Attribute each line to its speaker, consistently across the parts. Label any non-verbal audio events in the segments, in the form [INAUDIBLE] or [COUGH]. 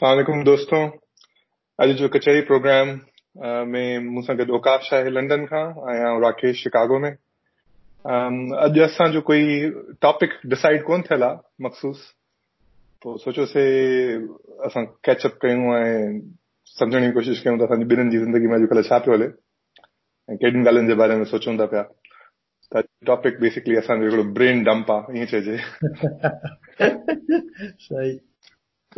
Speaker 1: सलामकुम दोस्तों। अॼु जो कचहरी प्रोग्राम में मूं सां गॾु ओकाश आहे लंडन खां ऐं राकेश शिकागो में। अॼु असांजो कोई टॉपिक डिसाइड आहे मखसूस? पोइ सोचियोसीं असां कैचअप कयूं ऐं सम्झण जी कोशिशि कयूं त असांजी ॿिन्हिनि जी ज़िंदगी में अॼुकल्ह छा पियो हले? ऐं जे बारे में सोचूं था पिया? त टॉपिक बेसिकली हिकिड़ो ब्रेन डंप आहे ईअं चइजे। [LAUGHS]
Speaker 2: सही।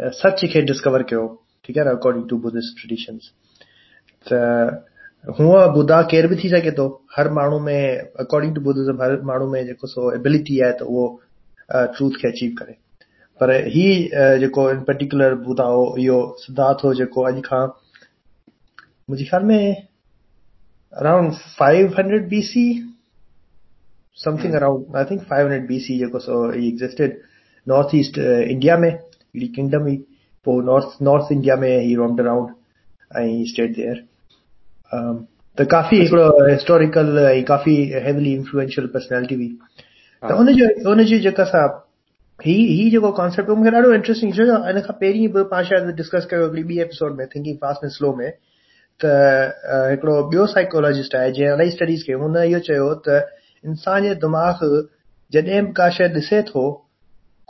Speaker 2: सच खे डिस्कवर कयो ठीकु आहे न अकॉर्डिंग टू बुद्धिस्ट ट्रेडिशन्स त हूअं ॿुधा केर बि थी सघे थो हर माण्हू में अकॉर्डिंग टू बुद्धिज़म हर माण्हू में जेको सो एबिलिटी आहे त उहो ट्रूथ खे अचीव करे. पर ही जेको इन पर्टिकुलर ॿुधा हो इहो सिद्धार्थ हो जेको अॼु खां मुंहिंजे ख़्याल में around five hundred B C something around I think five hundred B C जेको सो ही एग्ज़िस्टेड नॉर्थ ईस्ट इंडिया में. हिकिड़ी किंगडम हुई पोइ नॉर्थ नॉर्थ इंडिया में ही रोम्ड अराउंड ऐं स्टेट देयर त काफ़ी हिकिड़ो हिस्टोरिकल काफ़ी हेवली इंफ्लुएंशियल पर्सनैलिटी हुई। त उनजो उनजी जेका सा ही ही जेको कॉन्सेप्ट मूंखे ॾाढो इंट्रस्टिंग छो जो इन खां पहिरीं बि पाण शायदि डिस्कस कयो हिकिड़ी ॿी एपिसोड में थिंकिंग फास्ट एंड स्लो में। त हिकिड़ो ॿियो साइकोलॉजिस्ट आहे जंहिं इलाही स्टडीज़ कयूं हुन इहो चयो त इंसान जो दिमाग़ जॾहिं बि का शइ ॾिसे थो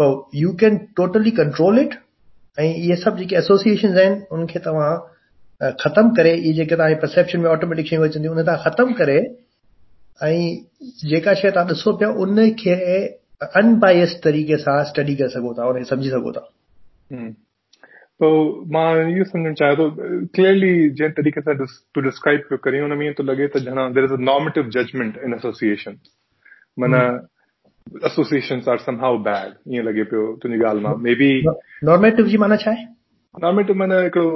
Speaker 2: you can totally control it ऐं इहे सभु जेके एसोसिएशन आहिनि उनखे तव्हां ख़तमु करे। इहे जेके तव्हांजे परसेप्शन में ऑटोमेटिक शयूं अचनि थियूं उन तां ख़तमु करे। ऐं जेका शइ तव्हां ॾिसो पिया उन खे अनबायस तरीक़े सां स्टडी करे सघो था उनखे सम्झी सघो था।
Speaker 1: पोइ माँ इहो सम्झणु चाहियाँ थो क्लियरली जंहिं तरीक़े सां तूं डिस्क्राइब पियो करी हुन में ईअं थो लॻे त ॼणा there is a normative judgement in association माना एसोसिएशन आर समहाउ बैड ईअं लॻे पियो तुंहिंजी ॻाल्हि माँ मे बी
Speaker 2: नॉर्मेटिव जी माना छा आहे
Speaker 1: नॉर्मेटिव माना हिकिड़ो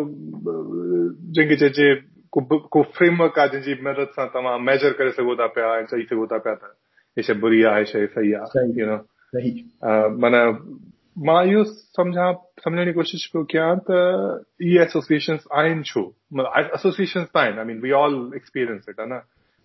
Speaker 1: जंहिंखे चइजे को फ्रेमवर्क आहे जंहिंजी मदद सां तव्हां मेजर करे सघो था पिया ऐं चई सघो था पिया त हीअ शइ बुरी आहे हीअ शइ सही आहे माना माँ इहो सम्झां सम्झण जी कोशिशि पियो कयां त इहे एसोसिएशन आहिनि छो। एसोसिएशन त आहिनि I mean we all experience it आहे न?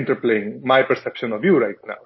Speaker 1: interplaying my perception of you right now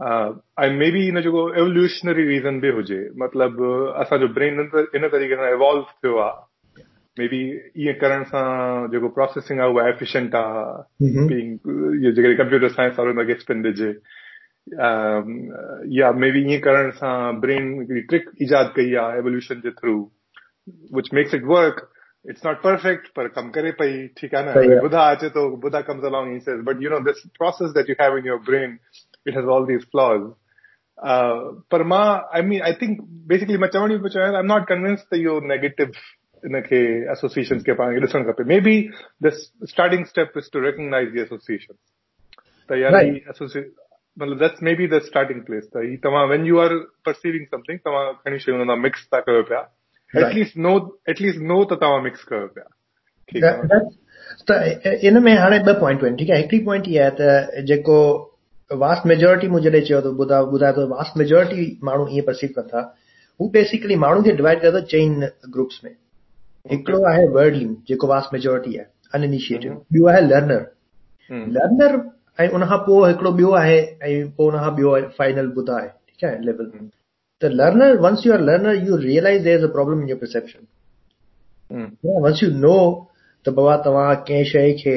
Speaker 1: ऐं मे बी इन जेको एवोल्यूशनरी रीज़न बि हुजे मतिलबु असांजो ब्रेन इन तरीक़े सां इवॉल्व थियो आहे मे बी ईअं करण सां जेको प्रोसेसिंग आहे उहा एफिशिएंट आहे जेके कंप्यूटर साइंस वारो हुनखे ॾिजे या मे बी ईअं करण सां ब्रेन हिकिड़ी ट्रिक ईजाद कई आहे evolution J through which makes it work it's not perfect पर कम करे पई ठीक है ना? बुधा आचे तो बुधा along he says but you know this process that you have in your brain it has all these flaws uh, पर मां I mean I think basically मां चवण इहो चाहियां I'm not convinced that your negative इनखे association खे पाण खे ॾिसणु खपे maybe the starting step is to recognise the association त यार मतलब that's maybe the starting place त ही तव्हां when you are perceiving something तव्हां घणी शयूं हुन मिक्स था कयो पिया एटलीस्ट नो एटलीस्ट नो त तव्हां मिक्स कयो पिया
Speaker 2: त इन में हाणे ॿ पॉइंटूं आहिनि ठीकु आहे हिकिड़ी पॉइंट इहा आहे त जेको वास्ट मेजोरिटी मूं जॾहिं चयो त ॿुधा ॿुधाए थो वास्ट मेजोरिटी माण्हू ईअं परसीव कनि था हू बेसिकली माण्हू खे डिवाइड थो चइनि ग्रुप्स में। हिकिड़ो आहे वर्डलिंग जेको वास्ट मेजोरिटी आहे अनइनिशिएटिव ॿियो आहे लर्नर लर्नर ऐं उनखां पोइ हिकिड़ो ॿियो आहे ऐं पोइ उनखां ॿियो फाइनल ॿुधा आहे ठीकु आहे level the learner, once you are a learner, you realize there's a problem in your perception. Mm. Yeah, once you know त बाबा तव्हां कंहिं शइ खे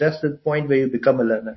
Speaker 2: that's the point where you become a learner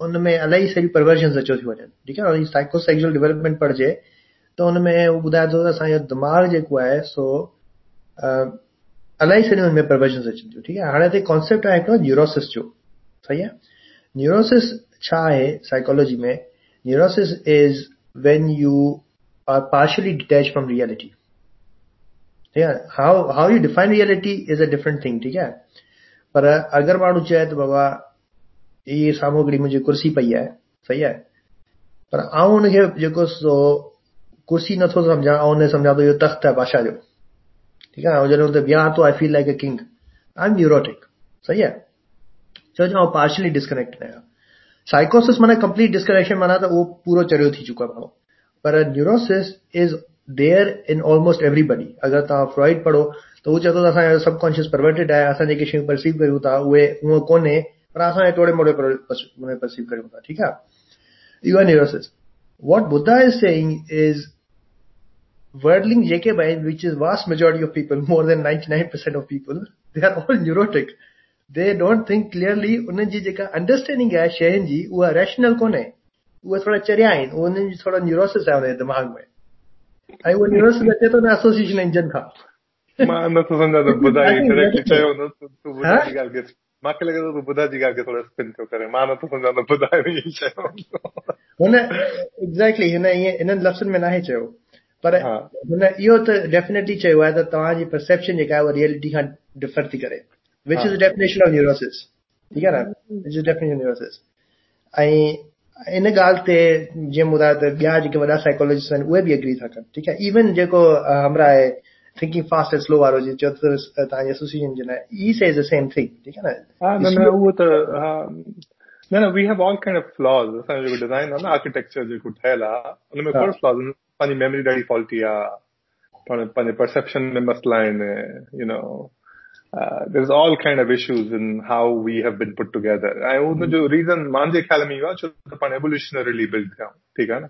Speaker 2: उन में इलाही सारी परवर्जन्स अचो थियूं वञनि ठीकु आहे साइको सेक्चुअल डेवलपमेंट पढ़जे त हुन में उहो ॿुधाए थो त असांजो दिमाग़ जेको आहे सो इलाही सारियूं हुन में परवर्जन्स अचनि थियूं ठीकु आहे हाणे हिते कॉन्सेप्ट आहे हिकिड़ो न्यूरोसिस जो, सही आहे न्यूरोसिस छा आहे साइकोलॉजी में neurosis is when you are partially detach from reality ठीक है? How how you define reality is a different thing ठीक है? पर अगरि माण्हू चए त बाबा हीअ साम्हूं मुझे कुर्सी पई आहे सही आहे पर आऊँ हुनखे जेको सो कुर्सी नथो सम्झां ऐं हुन सम्झां थो इहो तख़्त आहे बादशाह जो। ठीकु आहे ऐं जॾहिं हुते थो I feel like a king I am neurotic सही आहे छो जो पार्शली डिस्कनेक्टेड आहियाँ साइकोसिस माना कंप्लीट डिस्कनेक्शन माना त उहो पूरो चरियो थी चुको आहे पर neurosis is there in almost everybody अगरि तव्हां फ्रॉइड पढ़ो, त हू चए थो त असांजो सबकॉन्शियस परवर्टेड आहे असां जेके शयूं परसीव कयूं था उहे उहो कोन्हे पर असां टोड़े मोड़े परसीव कयूं था ठीकु इहो आहे neurosis what Buddha is saying is worldling जेके बि आहिनि which is vast majority of people more than ninety nine percent of people they are all neurotic they don't think clearly उन्हनि जी जेका अंडरस्टैंडिंग आहे शयुनि जी उहा रैशनल कोन्हे उहे थोरा चरिया आहिनि उन्हनि जी थोरो न्यूरोसिस आहे हुनजे दिमाग़ में। ऐं उहो न्यूरोसिस अचे थो न एसोसिएशन इंजन खां
Speaker 1: माँ नथो सम्झां त ॿुधाई ॿुधा जी ॻाल्हि खे थोरो स्पिन थो करे माँ नथो सम्झां त ॿुधाए
Speaker 2: हुन एग्ज़ैक्टली हिन ईअं इन्हनि लफ़्ज़नि में नाहे चयो पर हुन इहो त डेफिनेटली चयो आहे त तव्हांजी परसेप्शन जेका आहे उहा रियलिटी खां डिफर थी करे which is definition of neurosis ठीकु आहे न विच इज़ डेफिनेशन न्यूरोसिस ऐं इन ॻाल्हि ते जीअं ॿुधायो त ॿिया जेके वॾा साइकोलॉजिस्ट आहिनि उहे बि एग्री था कनि ठीकु आहे इवन जेको हमरा आहे थिंकिंग फास्ट एंड स्लो वारो जो तव्हांजी एसोसिएशन जो न ई सेज द सेम थिंग ठीकु आहे
Speaker 1: न हा न न उहो त हा न न we have all kind of flaws असांजो जेको डिज़ाइन आहे न आर्किटेक्चर जेको ठहियल आहे उन में खोड़ फ्लॉज पंहिंजी मेमोरी ॾाढी फॉल्टी आहे पाण पंहिंजे परसेप्शन में मसला आहिनि you know there is all kind of issues in how we have been put together ऐं उनजो रीज़न मुंहिंजे ख्याल में इहो आहे छो त पाण एवोल्यूशनरली बिल्ड थिया ठीकु आहे न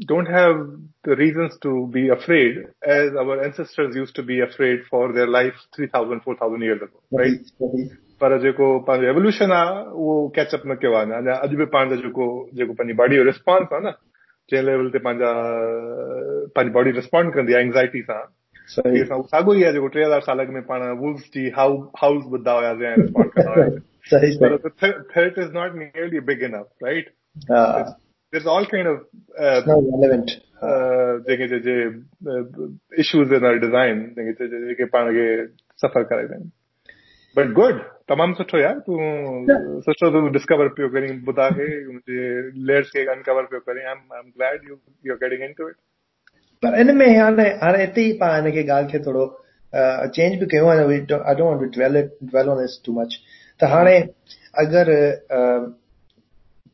Speaker 1: don't have the reasons to be afraid as our ancestors used to be afraid for their life 3000 4000 years ago right पर जेको पंहिंजो एवोल्यूशन आहे उहो कैचअप न कयो आहे अञा अॼु बि पंहिंजो जेको जेको पंहिंजी बॉडी जो रिस्पॉन्स आहे न जंहिं लेवल ते पंहिंजा पंहिंजी बॉडी रिस्पॉन्ड कंदी आहे एंग्ज़ाइटी सां साॻियो ई आहे जेको टे हज़ार साल में पाण वुल्स जी हाउस ॿुधा हुयासीं ऐं रिस्पॉन्ड कंदा हुयासीं threat is not nearly big enough right there's all kind of uh,
Speaker 2: no relevant
Speaker 1: JK J issues in our design जेके जेके पाण खे सफ़र कराईंदा आहिनि बट गुड तमामु सुठो यार तूं सुठो तूं डिस्कवर पियो करीं ॿुधा खे मुंहिंजे लेयर्स खे अनकवर पियो करीं I am glad you you are getting into it
Speaker 2: पर इन में हाणे हाणे हिते ई पाण हिन खे ॻाल्हि खे थोरो चेंज बि कयो आहे I don't want to dwell it dwell on this too much त हाणे अगरि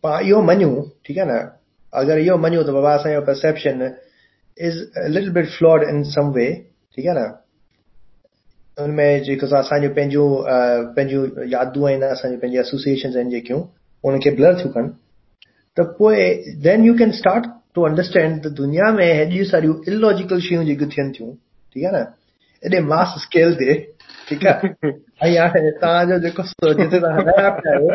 Speaker 2: इहो मञूं ठीकु आहे न? अगरि इहो मञूं त बाबा असांजो perception is little bit flawed in some way ठीकु आहे न? उनमें जेको असांजो पंहिंजूं पंहिंजूं यादूं आहिनि असांजी ब्लर थियूं कनि त पोइ then you can start to understand दुनिया में हेॾियूं सारियूं इलॉजिकल शयूं जेकियूं थियनि थियूं ठीकु आहे न? एॾे मास स्केल ते ठीकु आहे ऐं हाणे तव्हांजो जेको जिते तव्हां रहिया पिया आहियो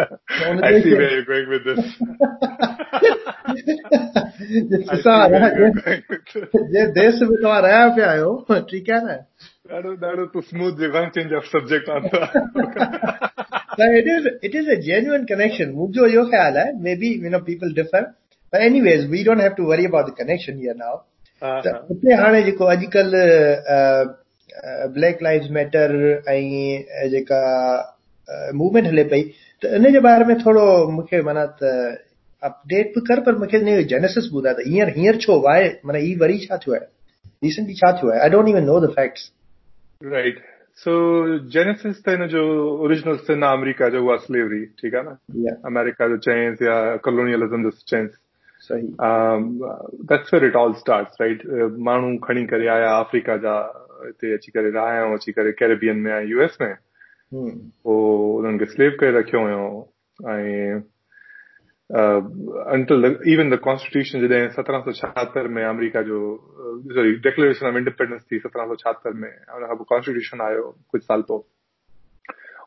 Speaker 2: जे देश में तव्हां रहिया पिया आहियो ठीकु आहे न
Speaker 1: ॾाढो ॾाढो तूं स्मूथ जेको change of subject
Speaker 2: it is it is a genuine connection मुंहिंजो इहो ख़्यालु आहे maybe you know people differ But anyways, we don't have to worry about the connection here now. उते हाणे जेको अॼुकल्ह ब्लैक लाइव्स मैटर ऐं जेका मूवमेंट हले पई त इन जे बारे में थोरो मूंखे माना त अपडेट बि कर पर मूंखे इन जो जेनेसिस ॿुधाए त हींअर हींअर छो वाए माना ही वरी छा थियो आहे? रिसेंटली छा थियो आहे? I don't even know the facts
Speaker 1: right so genesis त हिन जो ओरिजिनल सिन अमेरिका जो उहा स्लेवरी ठीकु आहे न? अमेरिका जो चयईंसि या कॉलोनियलिज़म जो चयईंसि
Speaker 2: सही।
Speaker 1: ऑल स्टार्ट्स राइट माण्हू खणी करे आया अफ्रीका जा हिते अची करे रहिया ऐं अची करे कैरेबियन में ऐं यूएस में। पोइ उन्हनि खे स्लेव करे रखियो हुयो ऐं अंटिल इवन द कॉन्स्टिट्यूशन जॾहिं सत्रहं सौ छाहतरि में अमेरिका जो सॉरी डिक्लेरेशन ऑफ़ इंडिपेंडेंस थी सत्रहं सौ छाहतरि में हुन खां पोइ कॉन्स्टिट्यूशन आयो कुझु साल पोइ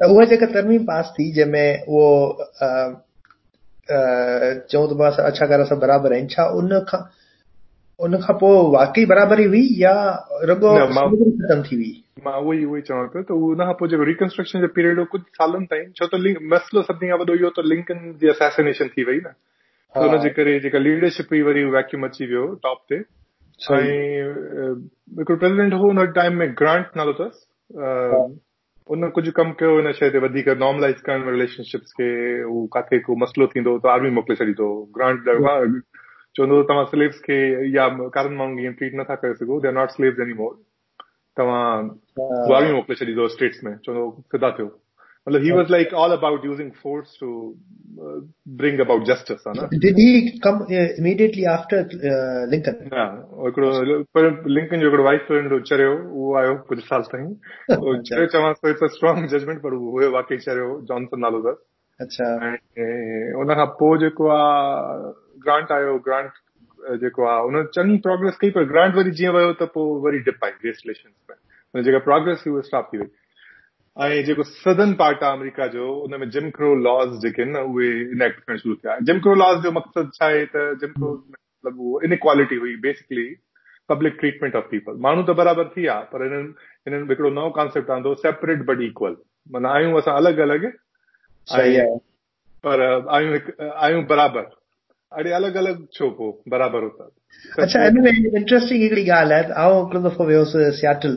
Speaker 2: उहा जेका तरमीम पास थी जंहिंमें उहो चऊं त बसि अच्छा कर सभु बराबरि आहिनि छा उन खां उन खां पोइ वाकई बराबरी हुई या रुगो ख़तम थी हुई?
Speaker 1: माँ उहो ई उहो ई चवां पियो त उन खां पोइ जेको रिकंस्ट्रक्शन जो पीरियड हो कुझु सालनि ताईं छो त मसइलो सभिनी खां वॾो इहो त लिंकन जी असैसिनेशन थी वई न। त हुनजे करे जेका लीडरशिप हुई वरी वैक्यूम अची वियो टॉप ते ऐं हिकिड़ो प्रेसिडेंट हो हुन टाइम में ग्रांट नालो अथसि उन कुछ कम कयो हिन शइ ते वधीक नॉर्मलाइज़ करण रिलेशनशिप्स खे हू काथे को मसइलो थींदो त आर्मी मोकिले छॾींदो ग्रांट चवंदो तव्हां स्लेव्स खे या कारनि माण्हुनि खे ट्रीट नथा करे सघो they are not slaves any more तव्हां आर्मी मोकिले छॾींदो स्टेट्स में। चवंदो सिधा थियो। मतलब he was like all about using force to uh, bring about justice है ना
Speaker 2: did he come uh, immediately after uh, Lincoln
Speaker 1: ना हिकिड़ो पर लिंकन जो हिकिड़ो वाइस प्रेसिडेंट चरियो उहो आयो कुझु साल ताईं चरियो चवां थो इट्स अ स्ट्रॉन्ग जजमेंट पर उहो वाकई चरियो जॉनसन नालो अथसि
Speaker 2: अच्छा
Speaker 1: ऐं उन खां पोइ जेको आहे ग्रांट आयो ग्रांट जेको आहे उन चङी प्रोग्रेस कई पर ग्रांट वरी जीअं वियो त पोइ वरी डिप आई रेस्टलेशन में जेका प्रोग्रेस हुई उहा स्टॉप थी वई ऐं जेको सदन पार्ट आहे अमेरिका जो उन में जिम क्रो लॉस जेके आहिनि न उहे इनेक्ट करणु शुरू थिया जिम क्रो लॉस जो मक़सदु छा आहे त जिम क्रो मतिलबु उहो इनक्वालिटी हुई basically public treatment of people माण्हू त बराबरि थी विया पर हिननि हिननि हिकिड़ो नओं कॉन्सेप्ट आंदो सेपरेट बट इक्वल माना आहियूं असां अलॻि अलॻि पर आहियूं आहियूं बराबरि। अड़े अलॻि अलॻि छो पोइ बराबरि
Speaker 2: होता। अच्छा हिन में इंट्रस्टिंग हिकिड़ी ॻाल्हि आहे आउं हिकिड़ो दफ़ो वियुसि सियाटल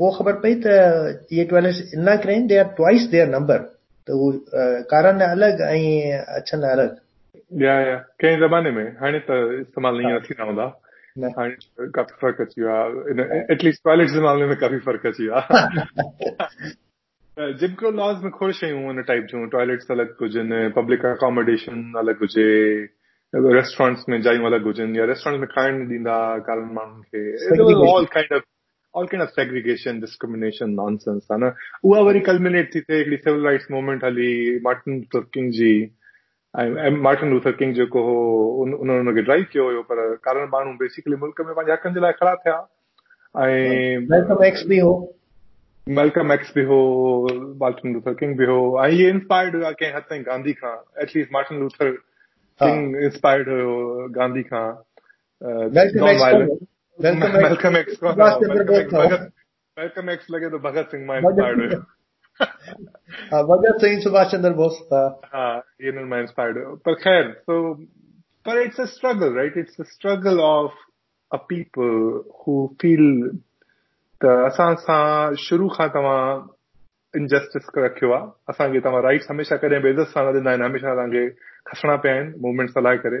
Speaker 2: पोइ ख़बर त टॉयलेट्स इन लाइ किराइनि they are twice their number त हू कारनि अलॻि ऐं अछनि अलॻि
Speaker 1: या या। कंहिं ज़माने में हाणे त इस्तेमालु ईअं थी न हूंदा हाणे काफ़ी फ़र्क़ु अची वियो आहे एटलीस्ट टॉयलेट्स जे मामले में काफ़ी फ़र्क़ु अची वियो आहे [LAUGHS] जिमक्रो लॉज में खोड़ शयूं हुन टाइप जूं टॉयलेट्स अलॻि हुजनि पब्लिक अकोमोडेशन अलॻि हुजे रेस्टोरेंट्स में जायूं अलॻि हुजनि या रेस्टोरेंट में खाइण ॾींदा कारनि माण्हुनि खे all kind of all kind of segregation, discrimination, nonsense है ना उहा वरी कल्मिनेट थी थिए हिकिड़ी सिविल राइट्स मूवमेंट हली मार्टिन लूथर किंग जी ऐं मार्टिन लूथर किंग जेको हो उन्हनि हुनखे ड्राइव कयो हुयो पर कारण माण्हू बेसिकली मुल्क में पंहिंजे हक़नि जे लाइ खड़ा थिया ऐं
Speaker 2: मेलकम एक्स बि हो
Speaker 1: मेलकम एक्स बि हो मार्टिन लूथर किंग बि हो ऐं इहे इंस्पायर्ड हुआ कंहिं हद ताईं गांधी खां at least Martin Luther King inspired हुयो गांधी खां नॉन वायलेंट Malcolm X को Malcolm X लगे तो भगत सिंह माँ इंस्पायर्ड हुयो
Speaker 2: हाँ भगत सिंह सुभाष चंद्र बोस था
Speaker 1: हाँ ये माँ इंस्पायर्ड हुयो पर खैर so but it's a struggle right? It's a struggle of a people who feel त असां सां शुरू खां तव्हां इनजस्टिस रखियो आहे असांखे तव्हां राइट्स हमेशह कॾहिं बेइज़त सां न ॾींदा आहिनि हमेशह तव्हांखे खसणा पिया आहिनि मूवमेंट्स हलाए करे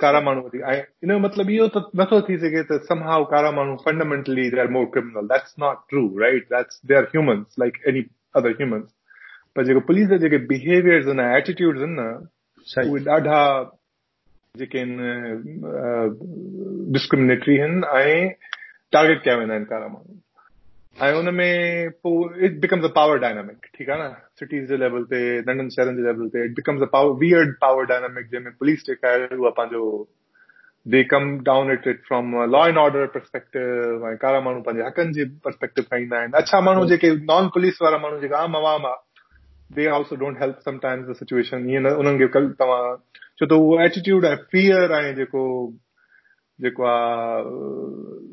Speaker 1: कारा माण्हू वधीक इन जो मतिलबु इहो त नथो थी सघे त समहाउ कारा माण्हू fundamentally they are more criminal that's not true right that's they are humans like any other humans पर जेको पुलिस जा जेके बिहेवियर्स आहिनि एटीट्यूड्स आहिनि न उहे ॾाढा जेके आहिनि डिस्क्रिमिनेटरी आहिनि ऐं टारगेट कया वेंदा आहिनि कारा माण्हू ऐं हुनमें पोइ it becomes a power dynamic ठीकु आहे न सिटीज़ जे लेवल ते नंढनि शहरनि जे लेवल ते it becomes a power weird power dynamic जंहिंमें पुलिस जेका आहे उहा पंहिंजो they come down it it from law and order perspective ऐं कारा माण्हू पंहिंजे हक़नि जे परस्पेक्टिव खां ईंदा आहिनि अच्छा माण्हू जेके नॉन पुलिस वारा माण्हू जेका आम आवाम आहे they also don't help sometimes the situation ईअं न उन्हनि खे कल तव्हां छो त उहो एटीट्यूड ऐं फियर ऐं जेको जेको आहे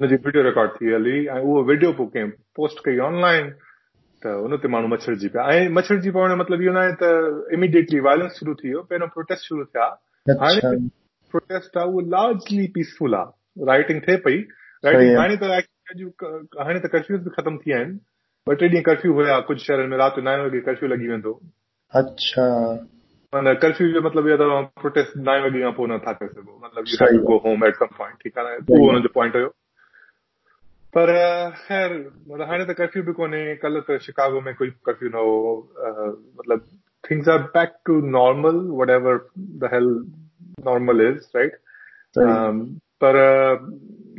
Speaker 1: हुनजी वीडियो रिकॉर्ड थी हली ऐं उहो वीडियो पोइ कंहिं पोस्ट कई ऑनलाइन त हुन ते माण्हू मछड़जी पिया ऐं मछड़जी पवण जो मतिलबु इहो न आहे त इमीडिएटली वायलेंस शुरू थी वियो पहिरियों प्रोटेस्ट शुरू थिया हाणे प्रोटेस्ट आहे उहो लार्जली पीसफुल आहे राइटिंग थिए पई राइटिंग हाणे त हाणे त कर्फ्यूज़ बि ख़तम थी विया आहिनि ॿ टे ॾींहं कर्फ्यू हुया कुझु शहरनि में राति नाए वॻे कर्फ्यू लॻी वेंदो
Speaker 2: अच्छा।
Speaker 1: माना कर्फ्यू जो मतिलबु इहो प्रोटेस्ट नाए वॻे खां पोइ नथा करे सघो मतिलबु you have to go home at some point ठीकु आहे उहो हुनजो पॉइंट हुयो पर ख़ैर मतिलबु हाणे त कर्फ्यू बि कोन्हे कल्ह त शिकागो में कोई कर्फ्यू न हो मतिलबु things are back to normal whatever the hell normal is right पर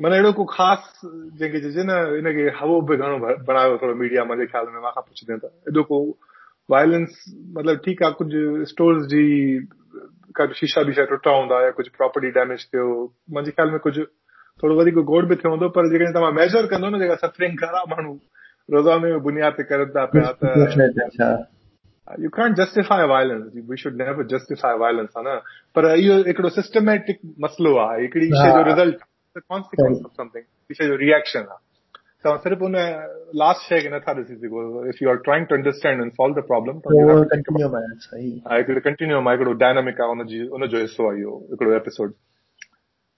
Speaker 1: माना अहिड़ो को ख़ासि जंहिंखे चइजे न हिनखे हवो बि घणो बणायो थोरो मीडिया मुंहिंजे ख़्याल में माँ खां पुछंदे त। एॾो को वायलेंस मतिलबु ठीकु आहे कुझु स्टोर्स जी का शीशा बीशा टुटा हूंदा या कुझु प्रॉपर्टी डैमेज थियो मुंहिंजे ख़्याल में कुझु थोरो वधीक गोड़ बि थियो हूंदो पर जेकॾहिं तव्हां मेजर कंदो न जेका सफरिंग घणा माण्हू रोज़ाने बुनियाद ते करनि था पिया त you can't justify violence we should never justify violence आहे न? पर इहो हिकिड़ो सिस्टमेटिक मसलो आहे हिकिड़ी शइ जो रिज़ल्ट कॉन्सिक्वेंस ऑफ़ समथिंग शइ जो रिएक्शन आहे तव्हां सिर्फ़ु उन लास्ट शइ खे नथा ॾिसी सघो। If you are trying to understand and solve the problem हिकिड़ो कंटिन्यूम आहे हिकिड़ो डायनामिक आहे उनजो हिसो आहे इहो हिकिड़ो एपिसोड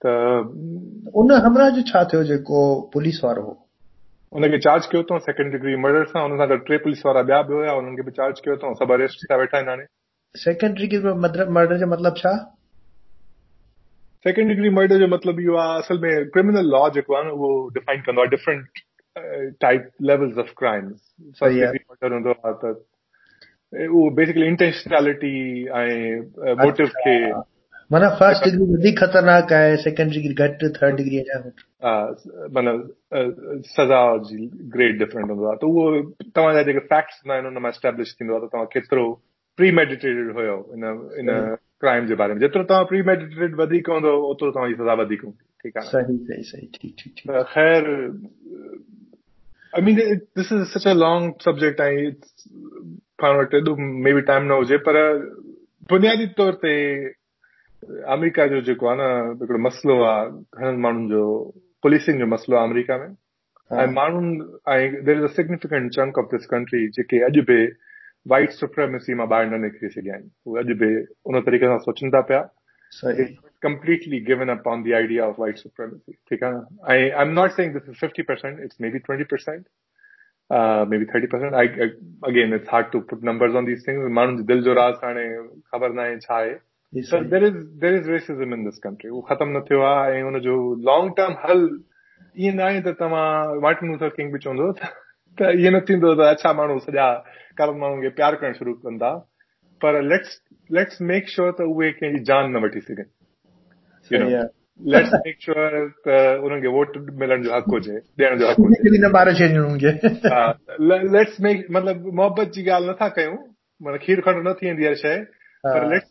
Speaker 1: त
Speaker 2: उन हमला जो छा थियो जेको पुलिस वारो हो।
Speaker 1: उनखे चार्ज कयो अथऊं सेकेंड डिग्री मर्डर सां हुन सां गॾु टे पुलिस वारा ॿिया बि हुया हुननि खे बि चार्ज कयो अथऊं सभु अरेस्ट थिया वेठा आहिनि हाणे
Speaker 2: सेकेंड डिग्री मर्डर जो मतिलबु छा
Speaker 1: सेकेंड डिग्री मर्डर जो मतिलबु इहो आहे असल में क्रिमिनल लॉ जेको आहे न उहो डिफाइन कंदो आहे different type levels of crimes murder हूंदो आहे त उहो बेसिकली इंटेंशनैलिटी ऐं मोटिव खे
Speaker 2: माना फ़र्स्ट डिग्री वधीक ख़तरनाक आहे सेकेंड डिग्री घटि थर्ड डिग्री
Speaker 1: माना सज़ा जी ग्रेड डिफरेंट हूंदो आहे त उहो तव्हांजा जेके फैक्ट्स हूंदा आहिनि हुन माँ एस्टेब्लिश थींदो आहे त तव्हां केतिरो प्री मेडिटेटेड हुयो इन इन क्राइम जे बारे में। जेतिरो तव्हां प्री मेडिटेटेड वधीक हूंदो ओतिरो तव्हांजी सज़ा वधीक हूंदी ठीकु आहे
Speaker 2: सही सही सही ठीकु ठीकु
Speaker 1: ख़ैर I mean, this is such a long subject. I पाण वटि एॾो मे बि टाइम न हुजे पर बुनियादी तौर ते अमेरिका जो जेको आहे न हिकिड़ो मसइलो आहे घणनि माण्हुनि जो पुलिसिंग जो मसइलो आहे अमेरिका में ऐं माण्हुनि ऐं there is a significant chunk of this country जेके अॼु बि वाइट सुप्रेमेसी मां ॿाहिरि न निकिरी सघिया आहिनि उहे अॼु बि उन तरीक़े सां सोचनि था पिया completely given up on the idea of white supremacy. I, I'm not saying this is 50%, it's maybe 20%, uh, maybe 30%. I, I, again, it's hard to put numbers on these things. माण्हुनि जी दिल जो राज़ हाणे ख़बर न आहे छा आहे there is there is racism in this country ख़तम न थियो आहे ऐं लॉन्ग टर्म हल ईअं न आहे त तव्हां मार्टिन लूथर किंग बि चवंदो त ईअं न थींदो त अच्छा माण्हू सॼा माण्हुनि खे प्यार करणु शुरू पर लेट्स लेट्स मेक श्योर त उहे कंहिंजी जान न वठी सघनि। लेट्स मेक श्योर त उन्हनि खे वोट मिलण जो हक़ हुजे ॾियण जो हक़ हुजे। लेट्स मेक मतिलबु मोहबत जी ॻाल्हि नथा कयूं माना खीर खंड न थी वेंदी आहे शइ पर लेट्स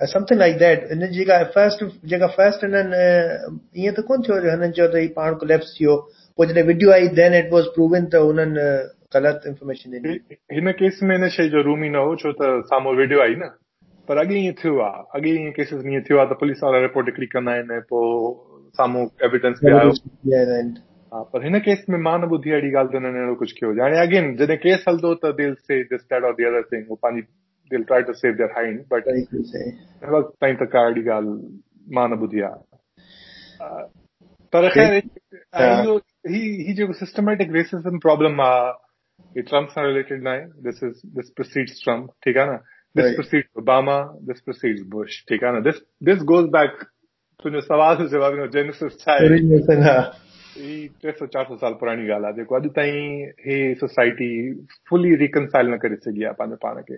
Speaker 2: समथिंग लाइक दैट हिन जेका फ़र्स्ट जेका फ़र्स्ट हिननि ईअं त कोन थियो हिननि चयो त हीउ पाण कोलेप्स थी वियो पोइ जॾहिं वीडियो आई देन इट वॉज़ प्रूवन त हुननि ग़लति इंफॉर्मेशन ॾिनी
Speaker 1: हिन केस में हिन शइ जो रूम ई न हो छो त साम्हूं वीडियो आई न। पर अॻे ईअं थियो आहे अॻे ईअं केसिस में ईअं थियो आहे त पुलिस वारा रिपोर्ट हिकिड़ी कंदा आहिनि पोइ साम्हूं एविडेंस हा, पर हिन केस में माँ न ॿुधी अहिड़ी ॻाल्हि त हुननि अहिड़ो कुझु कयो हाणे अगेन जॾहिं केस हलंदो त दिल से दिस दैट और दी अदर थिंग पंहिंजी They'll try to save their hide but हिन वक़्तु ताईं त का अहिड़ी ॻाल्हि मां न ॿुधी आहे पर ख़ैर इहो ही जेको सिस्टमेटिक रेसिज्म प्रॉब्लम आहे ही ट्रम्प सां रिलेटेड न आहे this is this proceeds Trump ठीकु आहे न This right. precedes Obama. This precedes Bush. ठीक है ना? This this goes back तुंहिंजो सवाल जो जवाब जो जेनेसिस छा आहे ही टे सौ चार सौ साल पुराणी ॻाल्हि आहे जेको अॼु ताईं हे सोसाइटी फुली रिकनसाइल न करे सघी आहे पंहिंजे पाण खे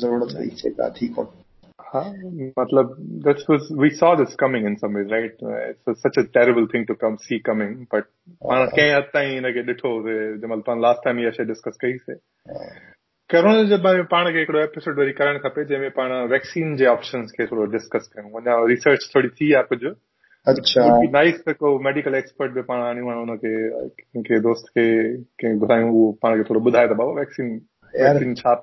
Speaker 2: ज़रूरत हुई जेका थी कोन
Speaker 1: हा। मतलब this was we saw this coming in some ways right? It's such a terrible thing to come see coming but पाण कंहिं हद ताईं हिनखे ॾिठो जंहिं महिल पाण लास्ट टाइम इहा शइ डिस्कस कईसीं कोरोना जे बारे में पाण खे हिकिड़ो एपिसोड वरी करणु खपे जंहिंमें पाण वैक्सीन जे ऑप्शन खे थोरो डिस्कस कयूं अञा रिसर्च थोरी थी आहे कुझु अच्छा। नाइस त को मेडिकल एक्सपर्ट बि पाण आणियूं आहे हुनखे कंहिंखे दोस्त खे कंहिं ॿुधायूं उहो पाण खे थोरो ॿुधाए त बाबा वैक्सीन वैक्सीन छा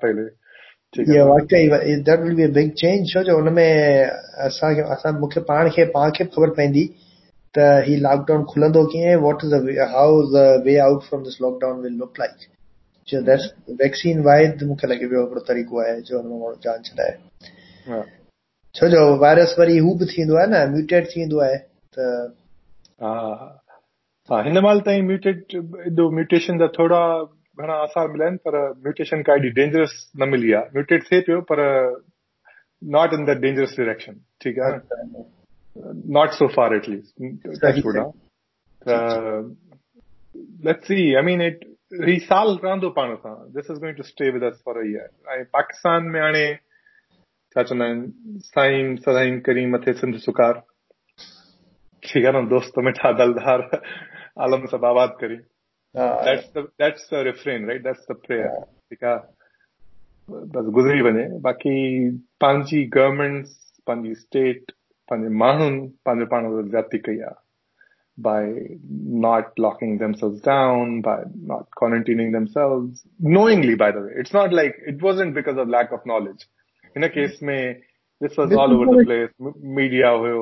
Speaker 1: पहिले
Speaker 2: वाकई that will be a big change छो जो हुनमें असांखे असां मूंखे पाण खे पाण खे ख़बर पवंदी त ही लॉकडाउन खुलंदो कीअं what is the how the way out from this lockdown will look like vaccine वाहिद मूंखे लॻे पियो हिकिड़ो तरीक़ो आहे जो हुन माण्हू जान छॾाए छो जो वायरस वरी हू बि थींदो आहे न म्यूटेट थींदो आहे त
Speaker 1: हा हा हिन महिल ताईं म्यूटेट म्यूटेशन जा थोरा घणा आसार मिलिया आहिनि पर म्यूटेशन का एॾी डेंजरस न मिली आहे म्यूटेट थिए पियो पर not in the dangerous direction ठीकु आहे not so far at least let's see I mean it ही? साल रहंदो पाण सां this is going to stay with us for a year ऐं पाकिस्तान में हाणे छा चवंदा आहिनि साईं सदाईं करी मथे सिंध सुकार ठीक आहे न दोस्त मिठा दलदार। [LAUGHS] आलम सब आबाद करी। that's the that's the refrain right that's the prayer ठीकु आहे बस गुज़री वञे बाक़ी पंहिंजी गवर्नमेंट पंहिंजी स्टेट पंहिंजे माण्हुनि पंहिंजो पाण ज्यादती कई आहे by not locking themselves down, by not quarantining themselves, knowingly, by the way. It's not like, it wasn't because of lack of knowledge. In a case में, this was all over the place, media हुयो,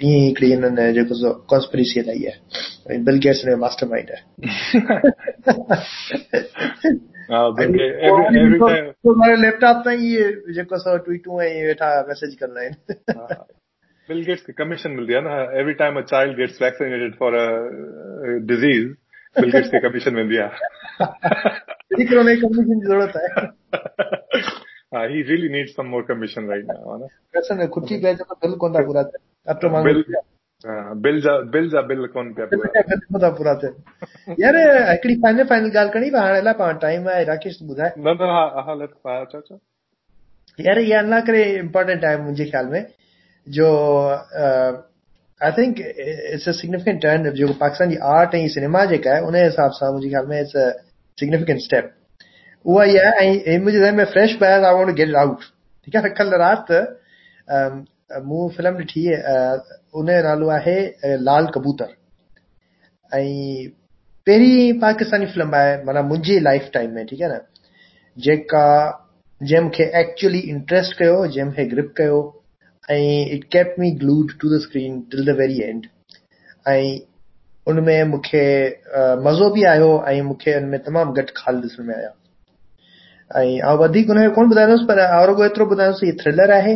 Speaker 2: ईअं ई हिकिड़ी हिननि जेको सो conspiracy हलाई आहे ऐं Bill Gates master mind आहे लैपटॉप तां इहे जेको सो ट्वीटूं ऐं वेठा मैसेज कंदा आहिनि
Speaker 1: Bill Gates की कमीशन मिलती है ना every time a child gets vaccinated for a disease Bill Gates की कमीशन मिलती है
Speaker 2: हिकिड़ो नई कमीशन की जरूरत है
Speaker 1: हाँ he really needs some more commission right now है ना
Speaker 2: वैसे में खुटी पे तो बिल कौन था पूरा अब तो
Speaker 1: बिल बिल जा बिल जा बिल कौन पिया पूरा
Speaker 2: बिल कौन था पूरा थे यार हिकिड़ी फाइनल फाइनल ॻाल्हि करणी पर हाणे लाइ पाण टाइम आहे राकेश ॿुधाए
Speaker 1: न न हा हा लेट अच्छा अच्छा
Speaker 2: यार इहा अञा करे इम्पोर्टेंट आहे मुंहिंजे ख्याल में जो I think it's a significant turn जो पाकिस्तान जी आर्ट ऐं सिनेमा जेका आहे उन हिसाब सां मुंहिंजे ख्याल में इट्स अ सिग्निफिकेंट स्टेप उहा ई आहे ऐं मुंहिंजे ज़हन में fresh buyer I want to get out ठीकु आहे कल्ह राति मूं फ़िल्म ॾिठी उन जो नालो आहे लाल कबूतर। ऐं पहिरीं पाकिस्तानी फ़िल्म आहे, माना मुंहिंजी लाइफ टाइम में, ठीकु आहे न? जेका, जंहिं मूंखे एक्चुअली इंट्रस्ट कयो, जंहिं मूंखे ग्रिप कयो, ऐं it kept me glued to the screen till the very end ऐं उनमें मूंखे मज़ो बि आयो, ऐं मूंखे हुन में तमामु घटि खाल ॾिसण में आया। ऐं वधीक हुनखे कोन ॿुधाईंदुसि, पर रुगो एतिरो ॿुधाईंदुसि हीअ थ्रिलर आहे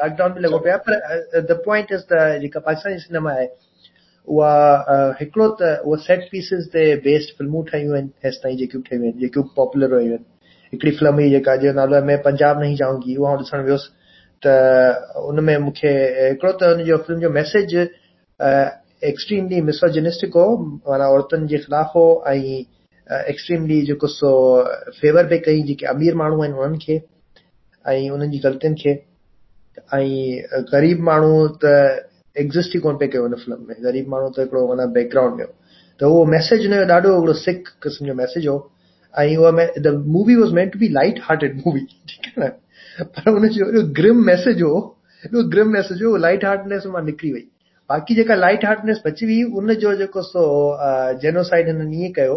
Speaker 2: लॉकडाउन बि लॻो पियो आहे पर द पॉइंट इज़ त जेका पाकिस्तानी सिनेमा आहे उहा हिकिड़ो त उहा सेट पीसिस ते बेस्ड फिल्मूं ठहियूं आहिनि हेसि ताईं जेकियूं ठहियूं आहिनि जेकियूं पॉपुलर रहियूं आहिनि हिकिड़ी फ़िल्म हुई जेका जो नालो आहे मैं पंजाब नहीं जाऊँगी उहा ॾिसण वियुसि त उनमें मूंखे हिकिड़ो त हुनजो फ़िल्म जो मैसेज एक्सट्रीमली मिसोजिनिस्टिक हो माना औरतुनि जे ख़िलाफ़ हो ऐं एक्सट्रीमली जेको सो फेवर पे कई जेके अमीर माण्हू आहिनि उन्हनि खे, ऐं उन्हनि जी ग़लतियुनि खे, ऐं ग़रीब माण्हू त एग्ज़िस्ट ई कोन पिए कयो हुन फ़िल्म में। ग़रीब माण्हू त हिकिड़ो माना बैकग्राउंड में त उहो मैसेज हुनजो ॾाढो हिकिड़ो सिक क़िस्म जो मैसेज हो। ऐं उहा the movie was meant to be light hearted movie ठीकु आहे न? पर हुनजो ग्रिम मैसेज हो, एॾो ग्रिम मैसेज हो लाइट हार्टनेस माँ निकिरी वई। बाक़ी जेका लाइट हार्टनेस बची हुई उनजो जेको सो जेनोसाइड हिननि ईअं कयो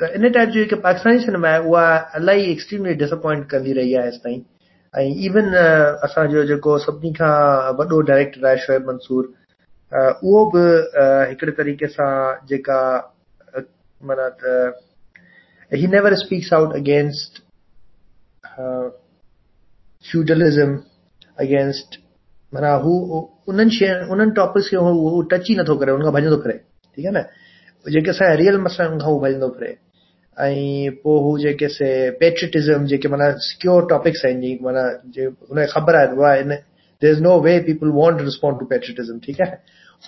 Speaker 2: त इन टाइप जी जेके पाकिस्तानी सिनेमा आहे उहा इलाही एक्सट्रीमली डिसअपॉइंट कंदी रही आहे हेसि ताईं ऐं इवन असांजो जेको सभिनी खां वॾो डायरेक्टर आहे शोएब मंसूर उहो बि हिकिड़े तरीक़े सां जेका माना त he never speaks out against feudalism against माना हू उन्हनि शइ उन्हनि टॉपिक्स खे टच ई नथो करे हुन खां भॼंदो फिरे ठीकु आहे न? जेके असांजा रियल मसइला आहिनि उन खां हू भॼंदो फिरे ऐं पोइ हू जेके से पेट्रिटिज़म जेके माना सिक्योर टॉपिक्स आहिनि जीअं माना हुनखे ख़बर आहे वाह इन there is no way people won't respond to patriotism ठीकु आहे?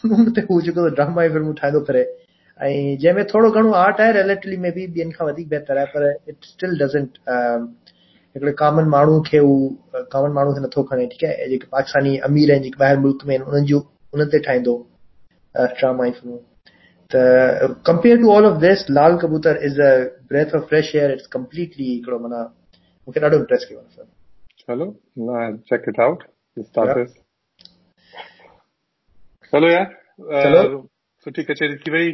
Speaker 2: हुन ते हू जेको ड्रामा जी फिल्मूं ठाहींदो फिरे। ऐं जंहिंमें थोरो घणो आर्ट आहे रिलेटिवली में बि ॿियनि खां वधीक बहितर आहे, पर इट स्टिल डज़ंट हिकिड़े कॉमन माण्हू खे हू कॉमन माण्हू खे नथो खणे, ठीकु आहे? जेके पाकिस्तानी अमीर आहिनि, जेके ॿाहिरि मुल्क में आहिनि, उन्हनि जूं, उन्हनि ते ठाहींदो ड्रामा जी फिल्मूं त compare to all of this Laal Kabootar is a breath of fresh air it's completely हिकिड़ो माना मूंखे ॾाढो इंट्रेस्ट कयो
Speaker 1: चलो चेक इट आउट चलो यार चलो सुठी कचेरी थी वई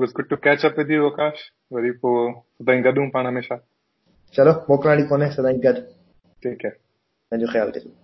Speaker 1: was good to catch up with you Aakash worry पोइ सदाई गॾूं पाण हमेशा
Speaker 2: चलो मोकिलाणी कोन्हे सदाई गॾु
Speaker 1: ठीकु है
Speaker 2: पंहिंजो ख़्यालु कजो